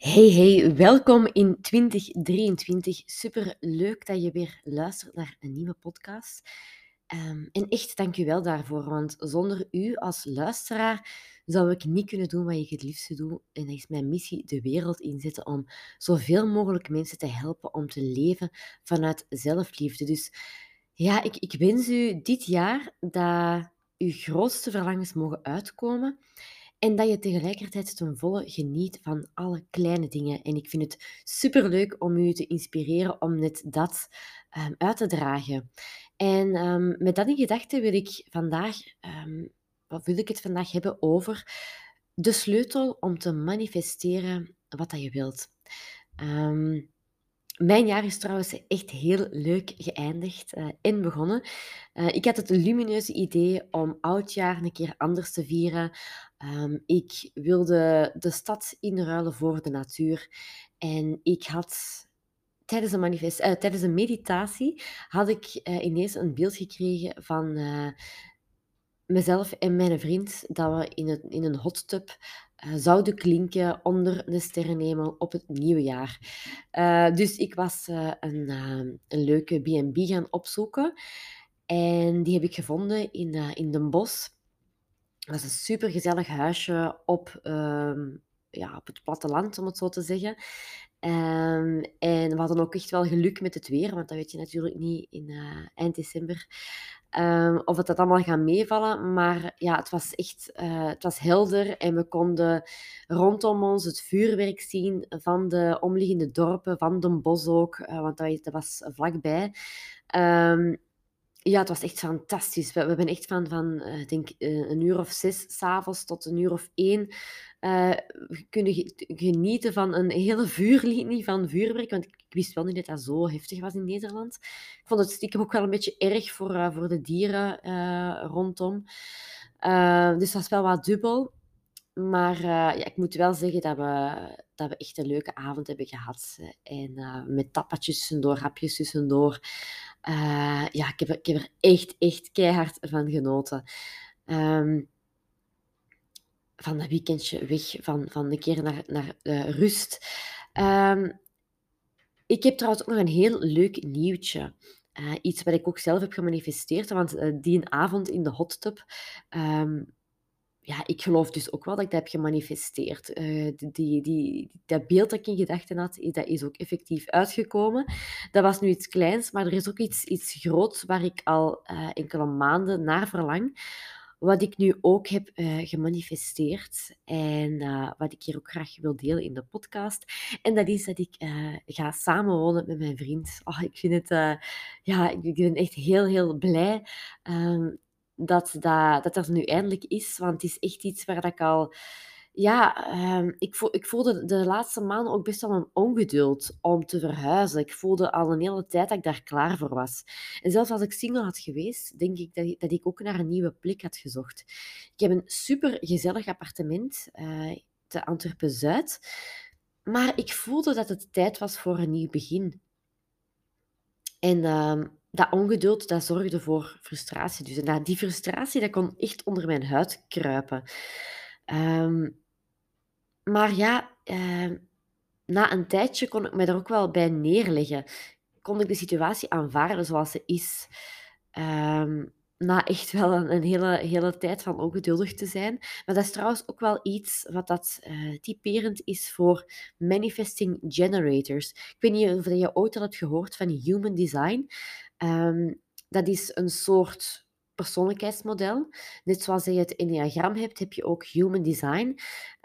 Hey, hey, welkom in 2023. Super leuk dat je weer luistert naar een nieuwe podcast. Ehm, en echt dank je wel daarvoor, want zonder u als luisteraar zou ik niet kunnen doen wat ik het liefste doe. En dat is mijn missie de wereld inzetten om zoveel mogelijk mensen te helpen om te leven vanuit zelfliefde. Dus ja, ik, ik wens u dit jaar dat uw grootste verlangens mogen uitkomen. En dat je tegelijkertijd ten volle geniet van alle kleine dingen. En ik vind het superleuk om u te inspireren om net dat ehm, uit te dragen. En ehm, met dat in gedachten wil ik vandaag, ehm, wat wil ik het vandaag hebben over de sleutel om te manifesteren wat dat je wilt. Mijn jaar is trouwens echt heel leuk geëindigd uh, en begonnen. Uh, ik had het lumineuze idee om oudjaar een keer anders te vieren. Um, ik wilde de stad inruilen voor de natuur. En ik had tijdens een, manifest, uh, tijdens een meditatie had ik ineens een beeld gekregen van mezelf en mijn vriend dat we in een, in een hot tub zouden klinken onder de sterrenhemel op het nieuwe jaar. Uh, dus ik was uh, een, een leuke B&B gaan opzoeken. En die heb ik gevonden in, in Den Bosch. Dat was een supergezellig huisje op, uh, ja, op het platteland, om het zo te zeggen. Um, en we hadden ook echt wel geluk met het weer, want dat weet je natuurlijk niet in eind december. Um, of het dat allemaal gaat meevallen. Maar ja, het was echt uh, het was helder en we konden rondom ons het vuurwerk zien van de omliggende dorpen, van Den Bos ook, uh, want dat, was vlakbij. Um, ja, het was echt fantastisch. We, we hebben echt van, van denk, een uur of zes s'avonds tot een uur of één uh, kunnen genieten van een hele vuurlinie van vuurwerk. Want ik, wist wel niet dat dat zo heftig was in Nederland. Ik vond het stiekem ook wel een beetje erg voor, voor de dieren rondom. dus dat was wel wat dubbel. Maar ja, ik moet wel zeggen dat we, dat we echt een leuke avond hebben gehad. En met tappatjes tussendoor, hapjes tussendoor. Ja, ik heb, er, ik heb er echt, echt keihard van genoten. Um, van dat weekendje weg, van, van een keer naar, naar uh, rust. Um, ik heb trouwens ook nog een heel leuk nieuwtje. Uh, iets wat ik ook zelf heb gemanifesteerd, want uh, die avond in de hot tub um, ja, ik geloof dus ook wel dat ik dat heb gemanifesteerd. Die, die, dat beeld dat ik in gedachten had, dat is ook effectief uitgekomen. Dat was nu iets kleins, maar er is ook iets, iets groots waar ik al enkele maanden naar verlang. Wat ik nu ook heb uh, gemanifesteerd en wat ik hier ook graag wil delen in de podcast. En dat is dat ik ga samenwonen met mijn vriend. Oh, ik vind het, ja, ik ben echt heel, heel blij. Um, dat, dat, dat nu eindelijk is. Want het is echt iets waar ik al... Ja, um, ik, ik voelde de laatste maanden ook best wel een ongeduld om te verhuizen. Ik voelde al een hele tijd dat ik daar klaar voor was. En zelfs als ik single had geweest, denk ik dat, dat ik ook naar een nieuwe plek had gezocht. Ik heb een super gezellig appartement uh, te Antwerpen-Zuid. Maar ik voelde dat het tijd was voor een nieuw begin. En uh, dat ongeduld, dat zorgde voor frustratie. Dus en die frustratie, dat kon echt onder mijn huid kruipen. Um, maar ja, uh, na een tijdje kon ik me er ook wel bij neerleggen. Kon ik de situatie aanvaarden zoals ze is. Um, na echt wel een, hele, hele tijd van ongeduldig te zijn. Maar dat is trouwens ook wel iets wat dat uh, typerend is voor manifesting generators. Ik weet niet of je ooit al hebt gehoord van human design. Dat is een soort persoonlijkheidsmodel. Net zoals je het Enneagram hebt, heb je ook Human Design.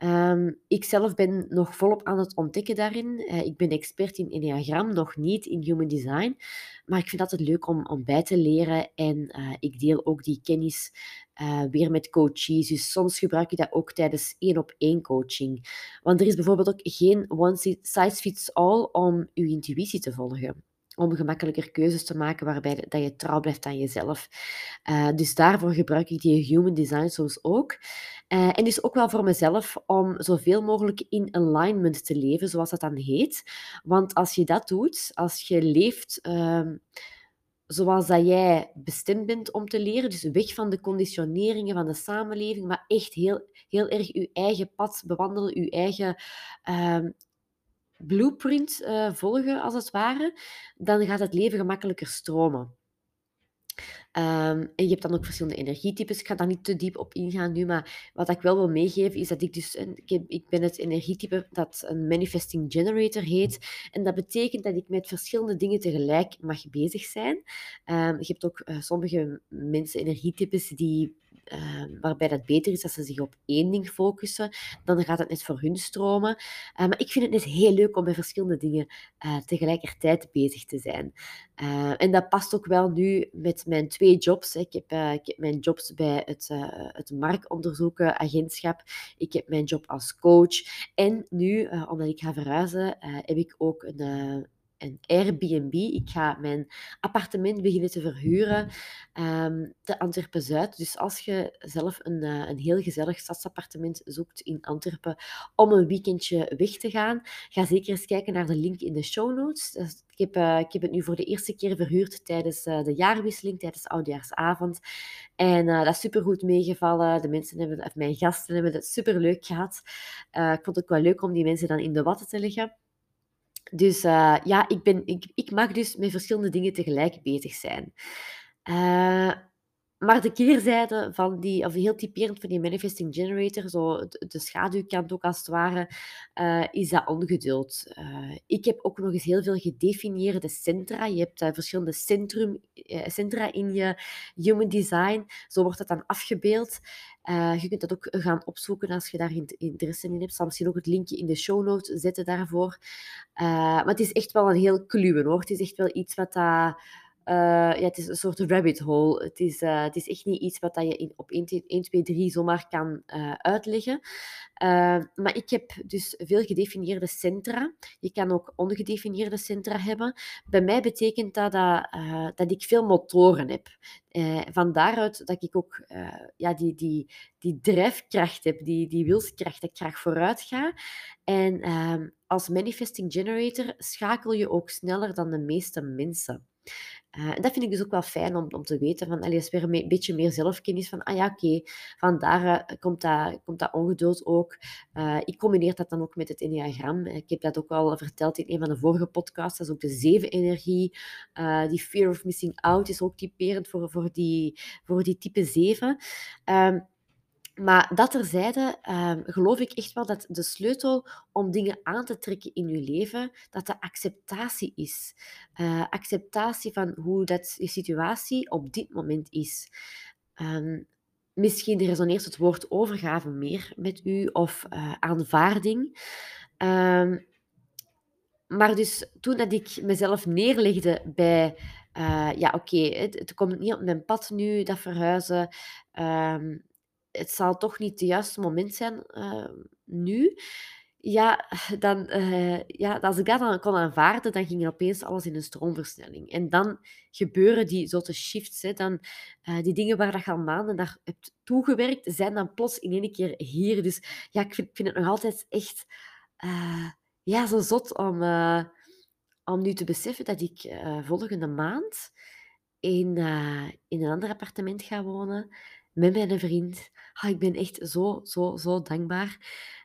Um, ik zelf ben nog volop aan het ontdekken daarin. Uh, ik ben expert in Enneagram, nog niet in Human Design. Maar ik vind het altijd leuk om, om bij te leren. En uh, ik deel ook die kennis uh, weer met coaches. Dus soms gebruik je dat ook tijdens één op één coaching. Want er is bijvoorbeeld ook geen one size fits all om je intuïtie te volgen om gemakkelijker keuzes te maken waarbij dat je trouw blijft aan jezelf. Uh, dus daarvoor gebruik ik die human design soms ook. Uh, en dus ook wel voor mezelf om zoveel mogelijk in alignment te leven, zoals dat dan heet. Want als je dat doet, als je leeft uh, zoals dat jij bestemd bent om te leren, dus weg van de conditioneringen van de samenleving, maar echt heel, heel erg je eigen pad bewandelen, je eigen ehm, blueprint uh, volgen, als het ware, dan gaat het leven gemakkelijker stromen. Um, en je hebt dan ook verschillende energietypes. Ik ga daar niet te diep op ingaan nu, maar wat ik wel wil meegeven is dat ik dus... Ik, ik ben het energietype dat een manifesting generator heet. En dat betekent dat ik met verschillende dingen tegelijk mag bezig zijn. Um, je hebt ook uh, sommige mensen, energietypes, die Ehm, waarbij dat beter is als ze zich op één ding focussen. Dan gaat het net voor hun stromen. Uh, maar ik vind het net heel leuk om met verschillende dingen uh, tegelijkertijd bezig te zijn. Uh, en dat past ook wel nu met mijn twee jobs. Ik heb, ik heb mijn jobs bij het, het. Ik heb mijn job als coach. En nu, omdat ik ga verhuizen, heb ik ook een een Airbnb. Ik ga mijn appartement beginnen te verhuren um, te Antwerpen-Zuid. Dus als je zelf een, uh, een heel gezellig stadsappartement zoekt in Antwerpen om een weekendje weg te gaan, ga zeker eens kijken naar de link in de show notes. Ik, heb, uh, ik heb het nu voor de eerste keer verhuurd tijdens uh, de jaarwisseling, tijdens Oudjaarsavond. En dat is supergoed meegevallen. De mensen hebben, mijn gasten hebben het superleuk gehad. ik vond het ook wel leuk om die mensen dan in de watten te leggen. Dus uh, ja, ik, ben, ik, ik mag dus met verschillende dingen tegelijk bezig zijn. Uh, maar de keerzijde van die, of heel typerend van die manifesting generator, zo de schaduwkant ook als het ware, uh, is dat ongeduld. Uh, ik heb ook nog eens heel veel gedefinieerde centra. Je hebt uh, verschillende centrum, centra in je human design. Zo wordt dat dan afgebeeld. je kunt dat ook gaan opzoeken als je daar interesse in hebt. Ik zal misschien ook het linkje in de show notes zetten daarvoor. maar het is echt wel een heel kluwe hoor. Het is echt wel iets wat dat uh, ja, het is een soort rabbit hole. Het is, uh, het is echt niet iets wat je in, op 1, 1, 2, 3 zomaar kan uh, uitleggen. maar ik heb dus veel gedefinieerde centra. Je kan ook ongedefinieerde centra hebben. Bij mij betekent dat dat, dat ik veel motoren heb. van daaruit dat ik ook ja, die, die, die drijfkracht heb, die, die wilskracht, dat ik graag vooruit ga. En ehm, als manifesting generator schakel je ook sneller dan de meeste mensen. Uh, en dat vind ik dus ook wel fijn om, om te weten. Van, allee, is weer een beetje meer zelfkennis van, ah ja, oké, okay, vandaar uh, komt, dat, komt dat ongeduld ook. Uh, ik combineer dat dan ook met het enneagram. Ik heb dat ook al verteld in een van de vorige podcasts. Dat is ook de zeven-energie. die fear of missing out is ook typerend voor, voor, die, voor die type 7. Um, maar dat terzijde um, geloof ik echt wel dat de sleutel om dingen aan te trekken in je leven, dat de acceptatie is. Uh, acceptatie van hoe dat je situatie op dit moment is. Um, misschien resoneert het woord overgave meer met u of uh, aanvaarding. Um, maar dus toen dat ik mezelf neerlegde bij, uh, ja oké, het, het, komt niet op mijn pad nu, dat verhuizen. Het zal toch niet het juiste moment zijn uh, nu. Ja, dan, uh, ja, als ik dat dan kon aanvaarden, dan ging opeens alles in een stroomversnelling. En dan gebeuren die soorten shifts. Hè, dan, uh, die dingen waar je al maanden naar hebt toegewerkt, zijn dan plots in één keer hier. Dus ja, ik vind, vind het nog altijd echt ja, zo zot om, om nu te beseffen dat ik volgende maand in, in een ander appartement ga wonen met mijn vriend. Ah, ik ben echt zo, zo, zo dankbaar.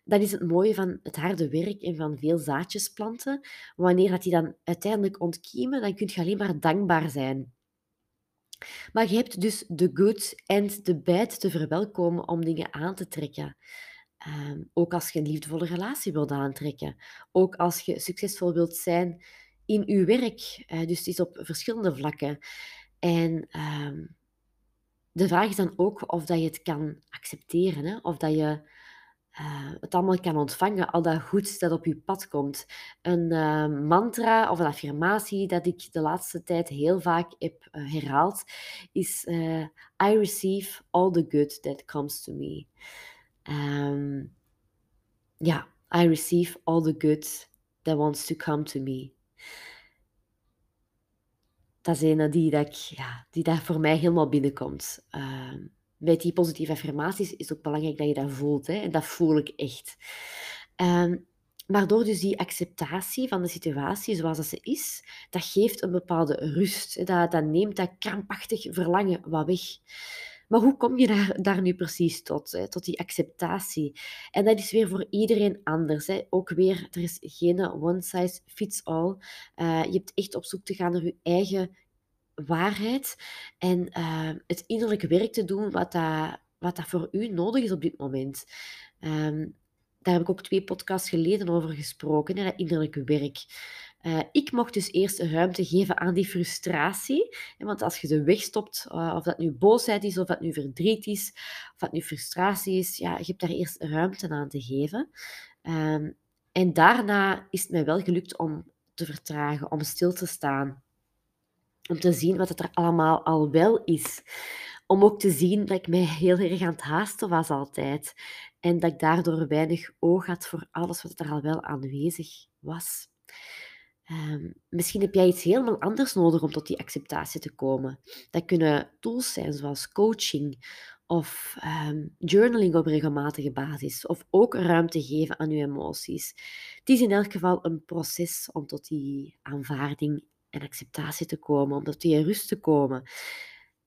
Dat is het mooie van het harde werk en van veel zaadjes planten. Wanneer dat die dan uiteindelijk ontkiemen, dan kun je alleen maar dankbaar zijn. Maar je hebt dus de good en de bad te verwelkomen om dingen aan te trekken. Um, ook als je een liefdevolle relatie wilt aantrekken. Ook als je succesvol wilt zijn in je werk. Uh, dus het is op verschillende vlakken. En um, de vraag is dan ook of dat je het kan accepteren. Hè? Of dat je uh, het allemaal kan ontvangen, al dat goed dat op je pad komt. Een uh, mantra of een affirmatie dat ik de laatste tijd heel vaak heb uh, herhaald, is I receive all the good that comes to me. Um, ja, I receive all the good that wants to come to me dat is een die, dat ja, die daar voor mij helemaal binnenkomt. Uh, met die positieve affirmaties is het ook belangrijk dat je dat voelt. Hè? En dat voel ik echt. Uh, maar door dus die acceptatie van de situatie zoals ze is, dat geeft een bepaalde rust. Dat, dat neemt dat krampachtig verlangen wat weg. Maar hoe kom je daar, daar nu precies tot, hè, tot die acceptatie? En dat is weer voor iedereen anders. Hè. Ook weer, er is geen one size fits all. Uh, je hebt echt op zoek te gaan naar je eigen waarheid en uh, het innerlijke werk te doen wat dat, wat dat voor u nodig is op dit moment. Um, daar heb ik ook twee podcasts geleden over gesproken, hè, dat innerlijke werk. Uh, ik mocht dus eerst ruimte geven aan die frustratie. Want als je ze wegstopt, uh, of dat nu boosheid is, of dat nu verdriet is, of dat nu frustratie is, ja, je hebt daar eerst ruimte aan te geven. Um, en daarna is het mij wel gelukt om te vertragen, om stil te staan. Om te zien wat het er allemaal al wel is. Om ook te zien dat ik mij heel erg aan het haasten was altijd. En dat ik daardoor weinig oog had voor alles wat er al wel aanwezig was. Um, misschien heb jij iets helemaal anders nodig om tot die acceptatie te komen. Dat kunnen tools zijn zoals coaching of um, journaling op regelmatige basis, of ook ruimte geven aan je emoties. Het is in elk geval een proces om tot die aanvaarding en acceptatie te komen, om tot die rust te komen.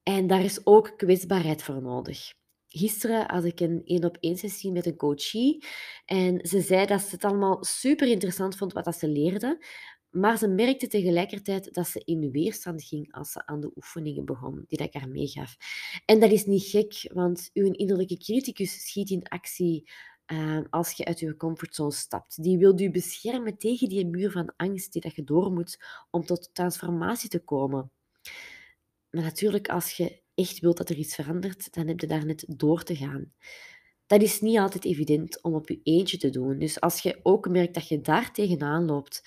En daar is ook kwetsbaarheid voor nodig. Gisteren had ik een één op één sessie met een coachie en ze zei dat ze het allemaal super interessant vond wat ze leerde, maar ze merkte tegelijkertijd dat ze in weerstand ging als ze aan de oefeningen begon, die ik haar meegaf. En dat is niet gek, want uw innerlijke criticus schiet in actie uh, als je uit je comfortzone stapt. Die wil je beschermen tegen die muur van angst die dat je door moet om tot transformatie te komen. Maar natuurlijk, als je echt wilt dat er iets verandert, dan heb je daar net door te gaan. Dat is niet altijd evident om op je eentje te doen. Dus als je ook merkt dat je daar tegenaan loopt,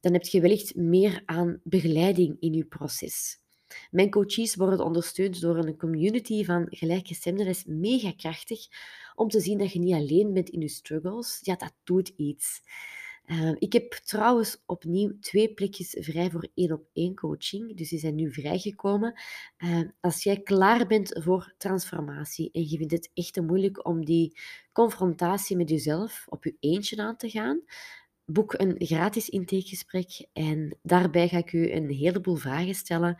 dan heb je wellicht meer aan begeleiding in je proces. Mijn coaches worden ondersteund door een community van gelijkgestemden. Dat is mega krachtig om te zien dat je niet alleen bent in je struggles. Ja, dat doet iets. Uh, ik heb trouwens opnieuw twee plekjes vrij voor één op één coaching. Dus die zijn nu vrijgekomen. Uh, als jij klaar bent voor transformatie en je vindt het echt moeilijk om die confrontatie met jezelf op je eentje aan te gaan, boek een gratis intakegesprek en daarbij ga ik u een heleboel vragen stellen,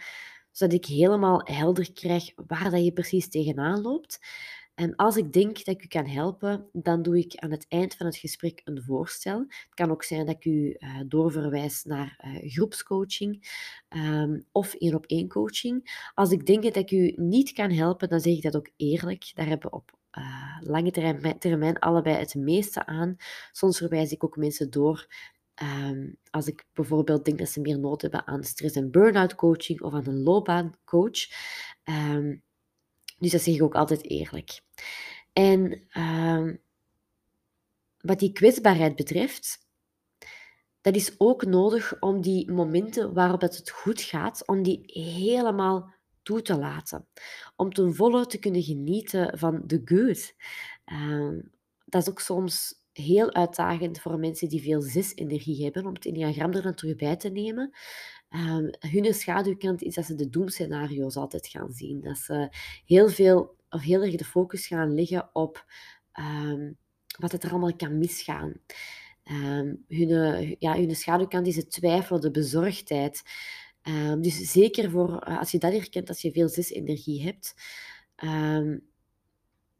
zodat ik helemaal helder krijg waar dat je precies tegenaan loopt. En als ik denk dat ik u kan helpen, dan doe ik aan het eind van het gesprek een voorstel. Het kan ook zijn dat ik u uh, doorverwijs naar uh, groepscoaching um, of één op één coaching. Als ik denk dat ik u niet kan helpen, dan zeg ik dat ook eerlijk. Daar hebben we op uh, lange termijn, allebei het meeste aan. Soms verwijs ik ook mensen door um, als ik bijvoorbeeld denk dat ze meer nood hebben aan stress- en burn-out coaching of aan een loopbaancoach. Um, dus dat zeg ik ook altijd eerlijk. En um, wat die kwetsbaarheid betreft, dat is ook nodig om die momenten waarop het goed gaat, om die helemaal toe te laten. Om ten volle te kunnen genieten van de good. Uh, dat is ook soms heel uitdagend voor mensen die veel zes-energie hebben, om het enneagram er dan terug bij te nemen. Um, hun schaduwkant is dat ze de doemscenario's altijd gaan zien. Dat ze heel veel, of heel erg de focus gaan leggen op um, wat het er allemaal kan misgaan. Um, hun, ja, hun schaduwkant is het twijfel, de bezorgdheid. Dus zeker voor, uh, als je dat herkent, als je veel zes-energie hebt,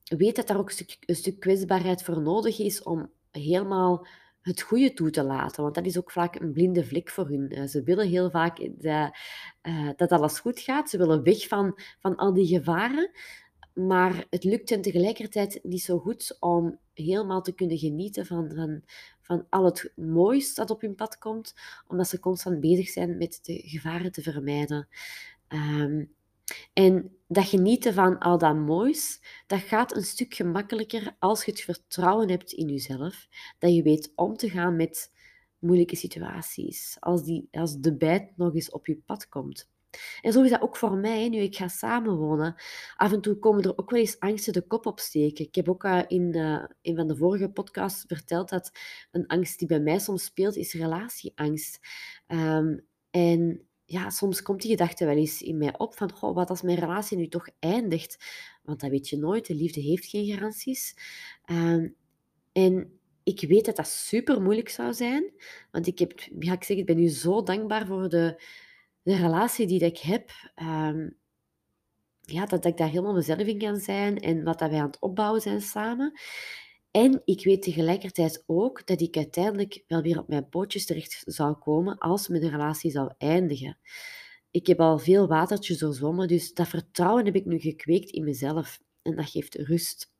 weet dat daar ook een stuk kwetsbaarheid voor nodig is om helemaal het goede toe te laten. Want dat is ook vaak een blinde vlek voor hun. Uh, ze willen heel vaak dat, uh, dat alles goed gaat. Ze willen weg van, van al die gevaren. Maar het lukt hen tegelijkertijd niet zo goed om helemaal te kunnen genieten van, van, al het moois dat op hun pad komt, omdat ze constant bezig zijn met de gevaren te vermijden. Um, en dat genieten van al dat moois, dat gaat een stuk gemakkelijker als je het vertrouwen hebt in jezelf, dat je weet om te gaan met moeilijke situaties, als, die, als de bijt nog eens op je pad komt. En zo is dat ook voor mij, nu ik ga samenwonen. Af en toe komen er ook wel eens angsten de kop opsteken. Ik heb ook uh, in een van de vorige podcasts verteld dat een angst die bij mij soms speelt, is relatieangst. Um, en ja, soms komt die gedachte wel eens in mij op van, goh, wat als mijn relatie nu toch eindigt? Want dat weet je nooit, de liefde heeft geen garanties. Um, en ik weet dat dat super moeilijk zou zijn, want ik heb, ja, ik zeg, ik ben nu zo dankbaar voor de, de relatie die ik heb. Um, ja, dat, dat ik daar helemaal mezelf in kan zijn en wat dat wij aan het opbouwen zijn samen. En ik weet tegelijkertijd ook dat ik uiteindelijk wel weer op mijn pootjes terecht zou komen als mijn relatie zou eindigen. Ik heb al veel watertjes doorzwommen, dus dat vertrouwen heb ik nu gekweekt in mezelf. En dat geeft rust.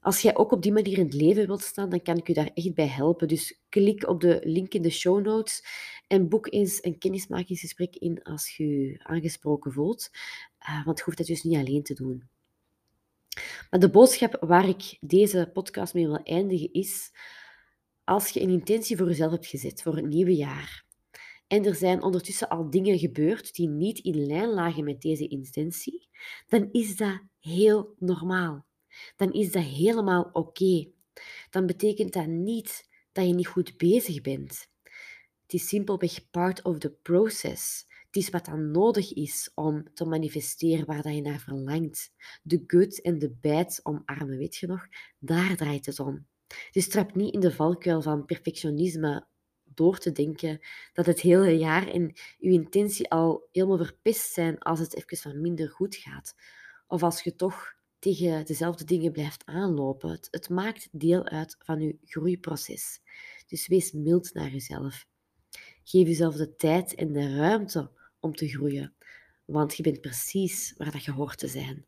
Als jij ook op die manier in het leven wilt staan, dan kan ik u daar echt bij helpen. Dus klik op de link in de show notes en boek eens een kennismakingsgesprek in als je je aangesproken voelt. Uh, want je hoeft dat dus niet alleen te doen. Maar de boodschap waar ik deze podcast mee wil eindigen is: als je een intentie voor jezelf hebt gezet voor het nieuwe jaar en er zijn ondertussen al dingen gebeurd die niet in lijn lagen met deze intentie, dan is dat heel normaal. Dan is dat helemaal oké. Dan betekent dat niet dat je niet goed bezig bent. Het is simpelweg part of the process. Het is wat dan nodig is om te manifesteren waar dat je naar verlangt. De good en de bad omarmen, weet je nog? Daar draait het om. Dus trap niet in de valkuil van perfectionisme door te denken dat het hele jaar en je intentie al helemaal verpest zijn als het even van minder goed gaat. Of als je toch tegen dezelfde dingen blijft aanlopen. Het, het maakt deel uit van je groeiproces. Dus wees mild naar jezelf. Geef jezelf de tijd en de ruimte om te groeien, want je bent precies waar dat je hoort te zijn.